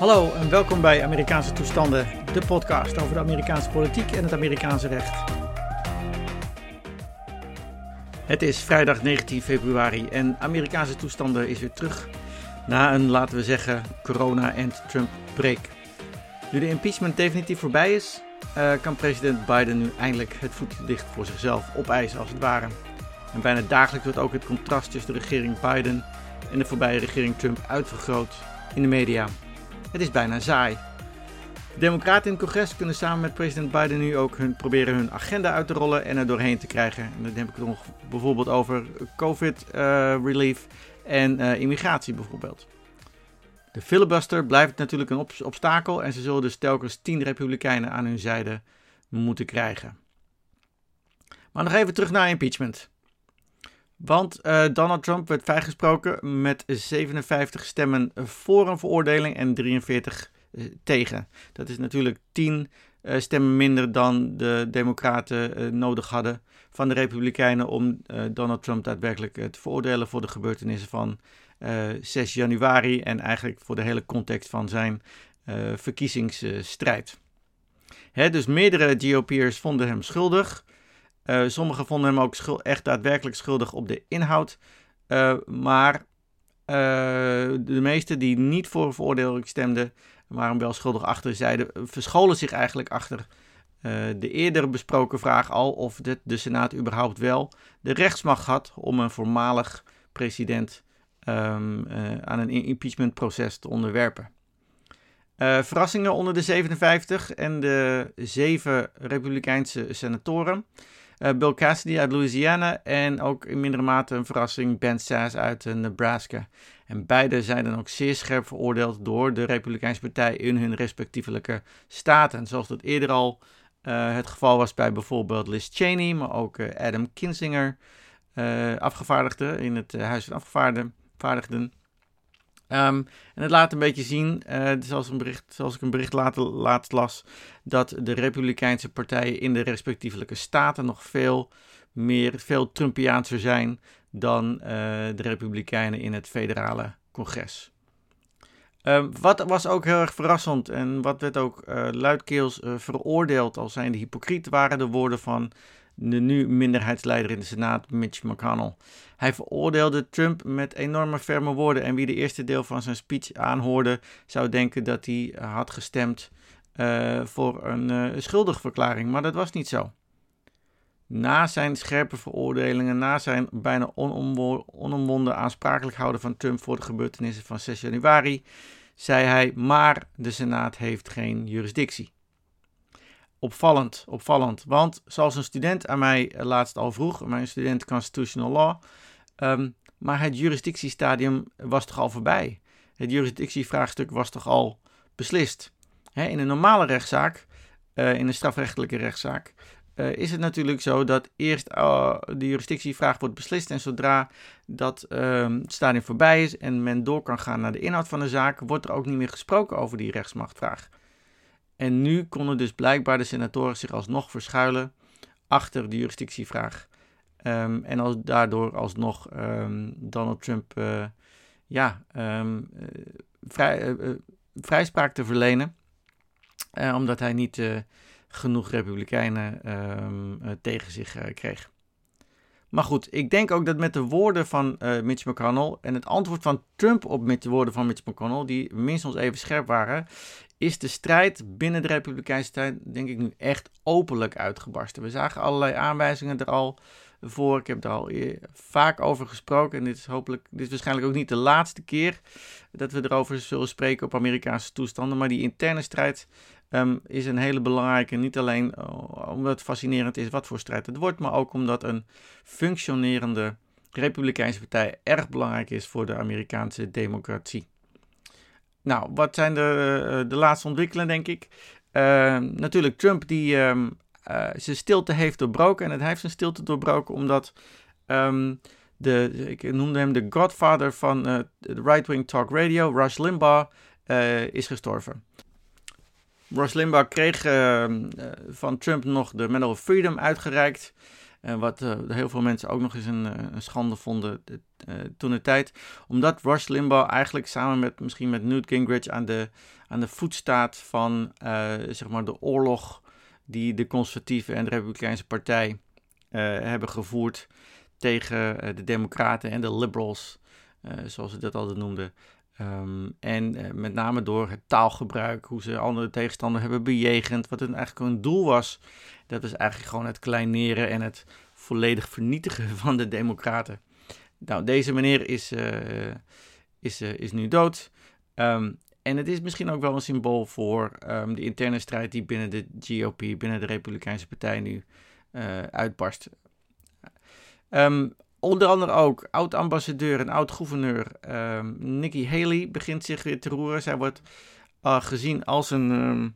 Hallo en welkom bij Amerikaanse Toestanden, de podcast over de Amerikaanse politiek en het Amerikaanse recht. Het is vrijdag 19 februari en Amerikaanse Toestanden is weer terug na een, laten we zeggen, corona- en Trump-break. Nu de impeachment definitief voorbij is, uh, kan president Biden nu eindelijk het voetlicht voor zichzelf opeisen als het ware. En bijna dagelijks wordt ook het contrast tussen de regering Biden en de voorbije regering Trump uitvergroot in de media. Het is bijna saai. De Democraten in het congres kunnen samen met president Biden nu ook hun, proberen hun agenda uit te rollen en er doorheen te krijgen. En dan heb ik het nog bijvoorbeeld over COVID-relief eh, en uh, immigratie bijvoorbeeld. De filibuster blijft natuurlijk een obstakel en ze zullen dus telkens 10 republikeinen aan hun zijde moeten krijgen. Maar nog even terug naar impeachment. Want uh, Donald Trump werd vrijgesproken met 57 stemmen voor een veroordeling en 43 uh, eh, tegen. Dat is natuurlijk 10 uh, eh, stemmen minder dan de Democraten nodig hadden van de Republikeinen om Donald Trump daadwerkelijk te veroordelen voor de gebeurtenissen van 6 januari en eigenlijk voor de hele context van zijn verkiezingsstrijd. Hè, dus meerdere GOP'ers vonden hem schuldig. Uh, sommigen vonden hem ook echt daadwerkelijk schuldig op de inhoud. Uh, maar uh, de meesten die niet voor veroordeling stemden, hem wel schuldig achter zeiden, verscholen zich eigenlijk achter de eerder besproken vraag al of de, de Senaat überhaupt wel de rechtsmacht had om een voormalig president um, aan een impeachmentproces te onderwerpen. verrassingen onder de 57 en de zeven Republikeinse senatoren. Uh, Bill Cassidy uit Louisiana en ook in mindere mate een verrassing Ben Sass uit uh, Nebraska. En beide zijn dan ook zeer scherp veroordeeld door de Republikeinse Partij in hun respectievelijke staten. Zoals dat eerder al uh, het geval was bij bijvoorbeeld Liz Cheney, maar ook Adam Kinzinger, afgevaardigde in het Huis van Afgevaardigden. Um, en het laat een beetje zien, uh, zoals, een bericht, zoals ik een bericht laatst las, dat de Republikeinse partijen in de respectievelijke staten nog veel meer, veel Trumpiaanser zijn dan uh, de Republikeinen in het federale congres. Um, wat was ook heel erg verrassend en wat werd ook uh, luidkeels veroordeeld als zijnde hypocriet, waren de woorden van de nu minderheidsleider in de Senaat, Mitch McConnell. Hij veroordeelde Trump met enorme ferme woorden en wie de eerste deel van zijn speech aanhoorde, zou denken dat hij had gestemd uh, voor een uh, schuldigverklaring, maar dat was niet zo. Na zijn scherpe veroordelingen, na zijn bijna onomwonden aansprakelijk houden van Trump voor de gebeurtenissen van 6 januari, zei hij: Maar de Senaat heeft geen jurisdictie opvallend, opvallend. Want zoals een student aan mij eh, laatst al vroeg, mijn student Constitutional Law, um, maar het jurisdictiestadium was toch al voorbij. Het jurisdictievraagstuk was toch al beslist. in een normale rechtszaak, uh, in een strafrechtelijke rechtszaak, uh, is het natuurlijk zo dat eerst uh, de jurisdictievraag wordt beslist en zodra dat um, stadium voorbij is en men door kan gaan naar de inhoud van de zaak, wordt er ook niet meer gesproken over die rechtsmachtvraag. En nu konden dus blijkbaar de senatoren zich alsnog verschuilen achter de jurisdictievraag. Um, en als, daardoor alsnog um, Donald Trump uh, ja, um, vrij, uh, vrijspraak te verlenen. Omdat hij niet genoeg Republikeinen tegen zich kreeg. Maar goed, ik denk ook dat met de woorden van Mitch McConnell en het antwoord van Trump op de woorden van Mitch McConnell, die minstens even scherp waren, is de strijd binnen de Republikeinse tijd, denk ik, nu echt openlijk uitgebarsten. We zagen allerlei aanwijzingen er al voor. Ik heb er al vaak over gesproken. En dit is hopelijk, dit is waarschijnlijk ook niet de laatste keer dat we erover zullen spreken op Amerikaanse toestanden. Maar die interne strijd um, is een hele belangrijke. Niet alleen uh, omdat het fascinerend is wat voor strijd het wordt, maar ook omdat een functionerende Republikeinse partij erg belangrijk is voor de Amerikaanse democratie. Nou, wat zijn de, eh, de laatste ontwikkelingen, denk ik? Uh, natuurlijk, Trump die um, uh, zijn stilte heeft doorbroken. En het heeft zijn stilte doorbroken omdat um, de, ik noemde hem de godfather van uh, de right-wing talk radio, Rush Limbaugh, is gestorven. Rush Limbaugh kreeg ehm, van Trump nog de Medal of Freedom uitgereikt. En wat heel veel mensen ook nog eens een, een schande vonden toen de tijd. Omdat Rush Limbaugh eigenlijk samen met misschien met Newt Gingrich aan de, aan de voet staat van zeg maar de oorlog die de conservatieve en de republikeinse partij hebben gevoerd tegen de democraten en de liberals, zoals ze dat altijd noemden. Ehm, en eh, met name door het taalgebruik, hoe ze andere tegenstanders hebben bejegend, wat hun eigenlijk een doel was. Dat was eigenlijk gewoon het kleineren en het volledig vernietigen van de democraten. Nou, deze meneer is, is, is nu dood. Um, en het is misschien ook wel een symbool voor um, de interne strijd die binnen de GOP, binnen de Republikeinse Partij nu uitbarst. Um, Onder andere ook oud-ambassadeur en oud-gouverneur um, Nikki Haley begint zich weer te roeren. Zij wordt uh, gezien als een,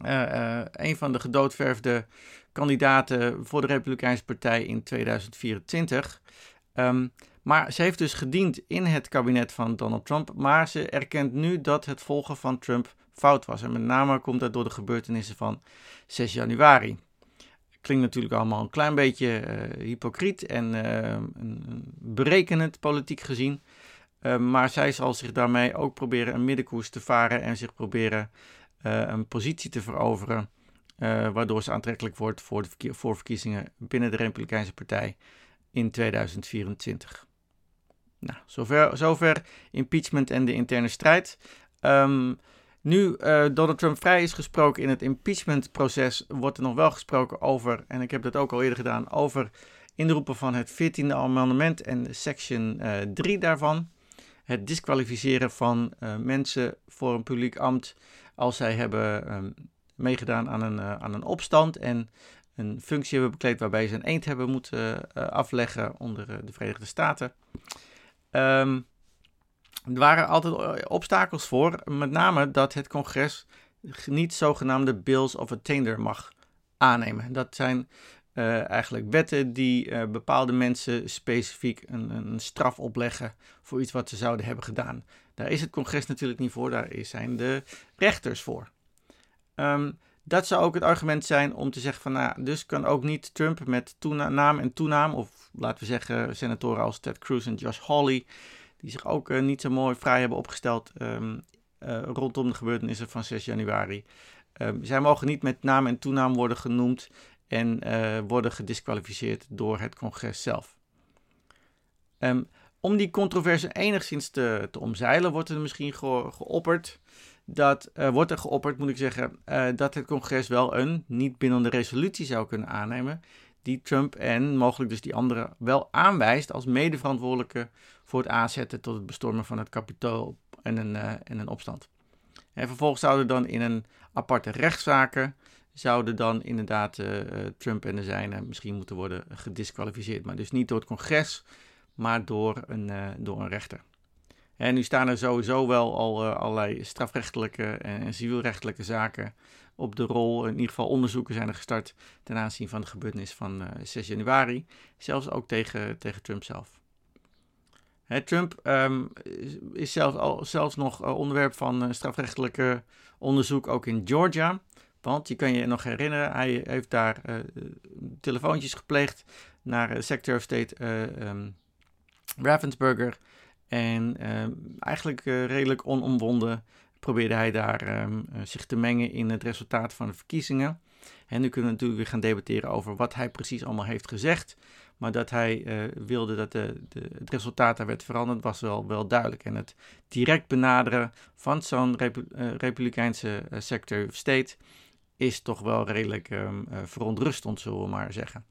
uh, een van de gedoodverfde kandidaten voor de Republikeinse Partij in 2024. Um, ehm, maar ze heeft dus gediend in het kabinet van Donald Trump. Maar ze erkent nu dat het volgen van Trump fout was. En met name komt dat door de gebeurtenissen van 6 januari. Klinkt natuurlijk allemaal een klein beetje uh, hypocriet en uh, berekenend politiek gezien. Uh, maar zij zal zich daarmee ook proberen een middenkoers te varen en zich proberen een positie te veroveren. waardoor ze aantrekkelijk wordt voor de voorverkiezingen binnen de Republikeinse Partij in 2024. Nou, zover, zover impeachment en de interne strijd. Um, nu uh, Donald Trump vrij is gesproken in het impeachmentproces, wordt er nog wel gesproken over, en ik heb dat ook al eerder gedaan, over inroepen van het 14e amendement en section uh, eh, 3 daarvan. Het disqualificeren van uh, mensen voor een publiek ambt als zij hebben um, meegedaan aan een, aan een opstand en een functie hebben bekleed waarbij ze een eend hebben moeten afleggen onder de Verenigde Staten. Um, er waren altijd eh, obstakels voor, met name dat het congres niet zogenaamde bills of attainder mag aannemen. Dat zijn uh, eigenlijk wetten die uh, bepaalde mensen specifiek een, een, straf opleggen voor iets wat ze zouden hebben gedaan. Daar is het congres natuurlijk niet voor, daar zijn de rechters voor. Um, dat zou ook het argument zijn om te zeggen van, nou, dus kan ook niet Trump met naam en toenaam, of laten we zeggen senatoren als Ted Cruz en Josh Hawley, die zich ook uh, niet zo mooi vrij hebben opgesteld um, uh, rondom de gebeurtenissen van 6 januari. Um, zij mogen niet met naam en toenaam worden genoemd en uh, worden gedisqualificeerd door het congres zelf. Um, om die controverse enigszins te, te, omzeilen, wordt er misschien ge geopperd. Dat wordt er geopperd, moet ik zeggen, dat het congres wel een niet bindende resolutie zou kunnen aannemen die Trump en mogelijk dus die anderen wel aanwijst als medeverantwoordelijke voor het aanzetten tot het bestormen van het kapitool en een, uh, en een opstand. En vervolgens zouden dan in een aparte rechtszaken zouden dan inderdaad Trump en de zijnen misschien moeten worden gedisqualificeerd. Maar dus niet door het congres, maar door een, door een rechter. En nu staan er sowieso wel al allerlei strafrechtelijke en civielrechtelijke zaken op de rol. In ieder geval onderzoeken zijn er gestart ten aanzien van de gebeurtenis van 6 eh, januari. Zelfs ook tegen, tegen Trump zelf. Trump um, is zelfs, al, zelfs nog uh, onderwerp van uh, strafrechtelijke onderzoek ook in Georgia. Want je kan je nog herinneren, hij heeft daar uh, telefoontjes gepleegd naar Secretary of State um, Ravensburger. En ehm, eigenlijk redelijk onomwonden probeerde hij daar um, zich te mengen in het resultaat van de verkiezingen. En nu kunnen we natuurlijk weer gaan debatteren over wat hij precies allemaal heeft gezegd. Maar dat hij uh, wilde dat de, de, het resultaat daar werd veranderd, was wel, wel duidelijk. En het direct benaderen van zo'n Repu Republikeinse Secretary of State is toch wel redelijk um, verontrustend, zullen we maar zeggen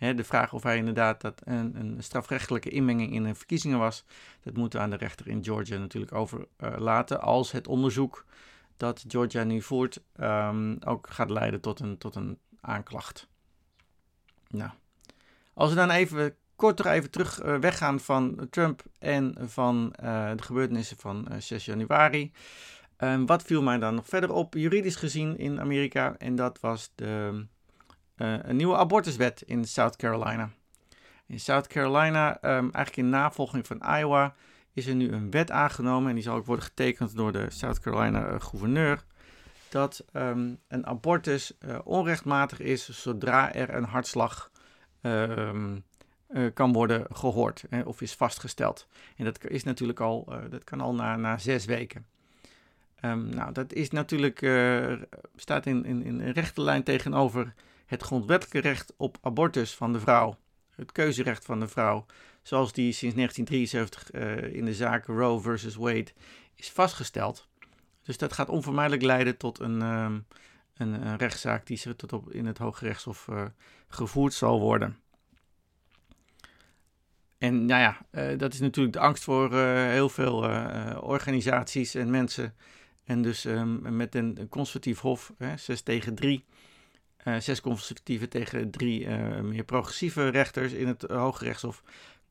de vraag of hij inderdaad dat een, een, strafrechtelijke inmenging in de verkiezingen was, dat moeten we aan de rechter in Georgia natuurlijk overlaten. als het onderzoek dat Georgia nu voert um, ook gaat leiden tot een, tot een aanklacht. Nou, als we dan even kort even terug uh, weggaan van Trump en van uh, de gebeurtenissen van uh, eh, 6 januari. Um, wat viel mij dan nog verder op, juridisch gezien in Amerika? En dat was de uh, een nieuwe abortuswet in South Carolina. In South Carolina, um, eigenlijk in navolging van Iowa, is er nu een wet aangenomen en die zal ook worden getekend door de South Carolina uh, gouverneur. Dat um, een abortus uh, onrechtmatig is zodra er een hartslag ehm, kan worden gehoord hè, of is vastgesteld. En dat is natuurlijk al, dat kan al na, na zes weken. Nou, dat is natuurlijk, staat in, in, in rechte lijn tegenover het grondwettelijke recht op abortus van de vrouw, het keuzerecht van de vrouw, zoals die sinds 1973 uh, in de zaak Roe versus Wade is vastgesteld. Dus dat gaat onvermijdelijk leiden tot een, um, een, rechtszaak die ze tot op in het Hoge Rechtshof uh, gevoerd zal worden. En nou ja, uh, dat is natuurlijk de angst voor heel veel organisaties en mensen. En dus um, met een, een conservatief hof, 6 tegen 3, zes conservatieven tegen drie meer progressieve rechters in het Hoge Rechtshof,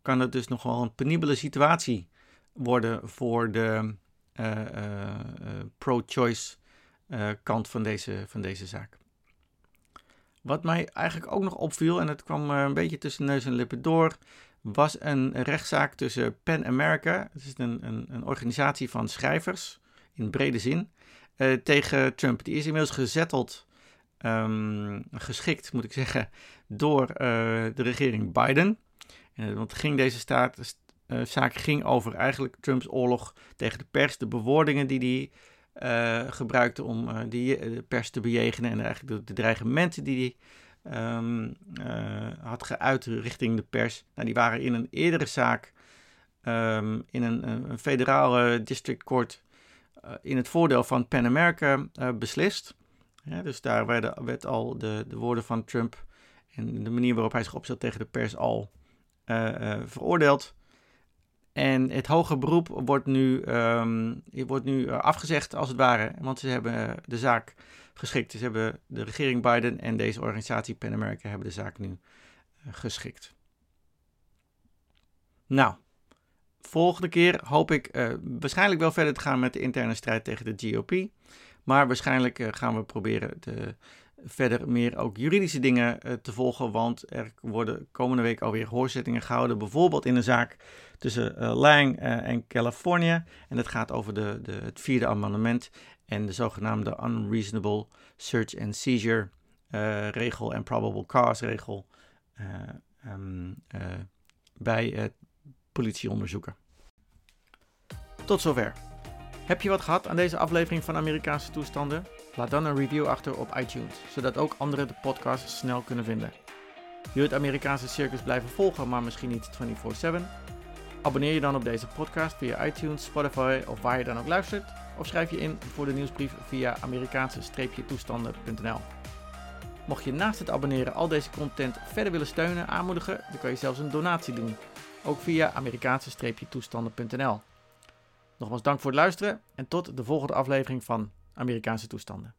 kan het dus nog wel een penibele situatie worden voor de uh, pro-choice kant van deze, van deze zaak. Wat mij eigenlijk ook nog opviel, en het kwam een beetje tussen neus en lippen door, was een rechtszaak tussen PEN America, het is een, een, een organisatie van schrijvers in brede zin, tegen Trump. Die is inmiddels gezetteld, um, geschikt moet ik zeggen, door de regering Biden. Uh, want ging deze staat, uh, zaak ging over eigenlijk Trumps oorlog tegen de pers, de bewoordingen die hij gebruikte om die, de pers te bejegenen en eigenlijk de, dreigementen die hij um, had geuit richting de pers. Nou, die waren in een eerdere zaak um, in een, een federale district court in het voordeel van Pan America beslist. Ja, dus daar werden, werd al de, de woorden van Trump en de manier waarop hij zich opstelt tegen de pers al uh, veroordeeld. En het hoge beroep wordt nu, um, wordt nu eh, afgezegd, als het ware. Want ze hebben de zaak geschikt. Ze hebben de regering Biden en deze organisatie Pan America hebben de zaak nu geschikt. Nou, volgende keer hoop ik waarschijnlijk wel verder te gaan met de interne strijd tegen de GOP. Maar waarschijnlijk uh, gaan we proberen te verder meer ook juridische dingen uh, te volgen, want er worden komende week alweer hoorzittingen gehouden, bijvoorbeeld in een zaak tussen uh, Lang en Californië. En dat gaat over de, de, het vierde amendement en de zogenaamde unreasonable search and seizure regel en probable cause regel um, bij politieonderzoeken. Tot zover. Heb je wat gehad aan deze aflevering van Amerikaanse toestanden? Laat dan een review achter op iTunes, zodat ook anderen de podcast snel kunnen vinden. Wil je het Amerikaanse circus blijven volgen, maar misschien niet 24/7? Abonneer je dan op deze podcast via iTunes, Spotify of waar je dan ook luistert, of schrijf je in voor de nieuwsbrief via Amerikaanse-toestanden.nl. Mocht je naast het abonneren al deze content verder willen steunen, aanmoedigen, dan kan je zelfs een donatie doen, ook via Amerikaanse-toestanden.nl. Nogmaals dank voor het luisteren en tot de volgende aflevering van Amerikaanse toestanden.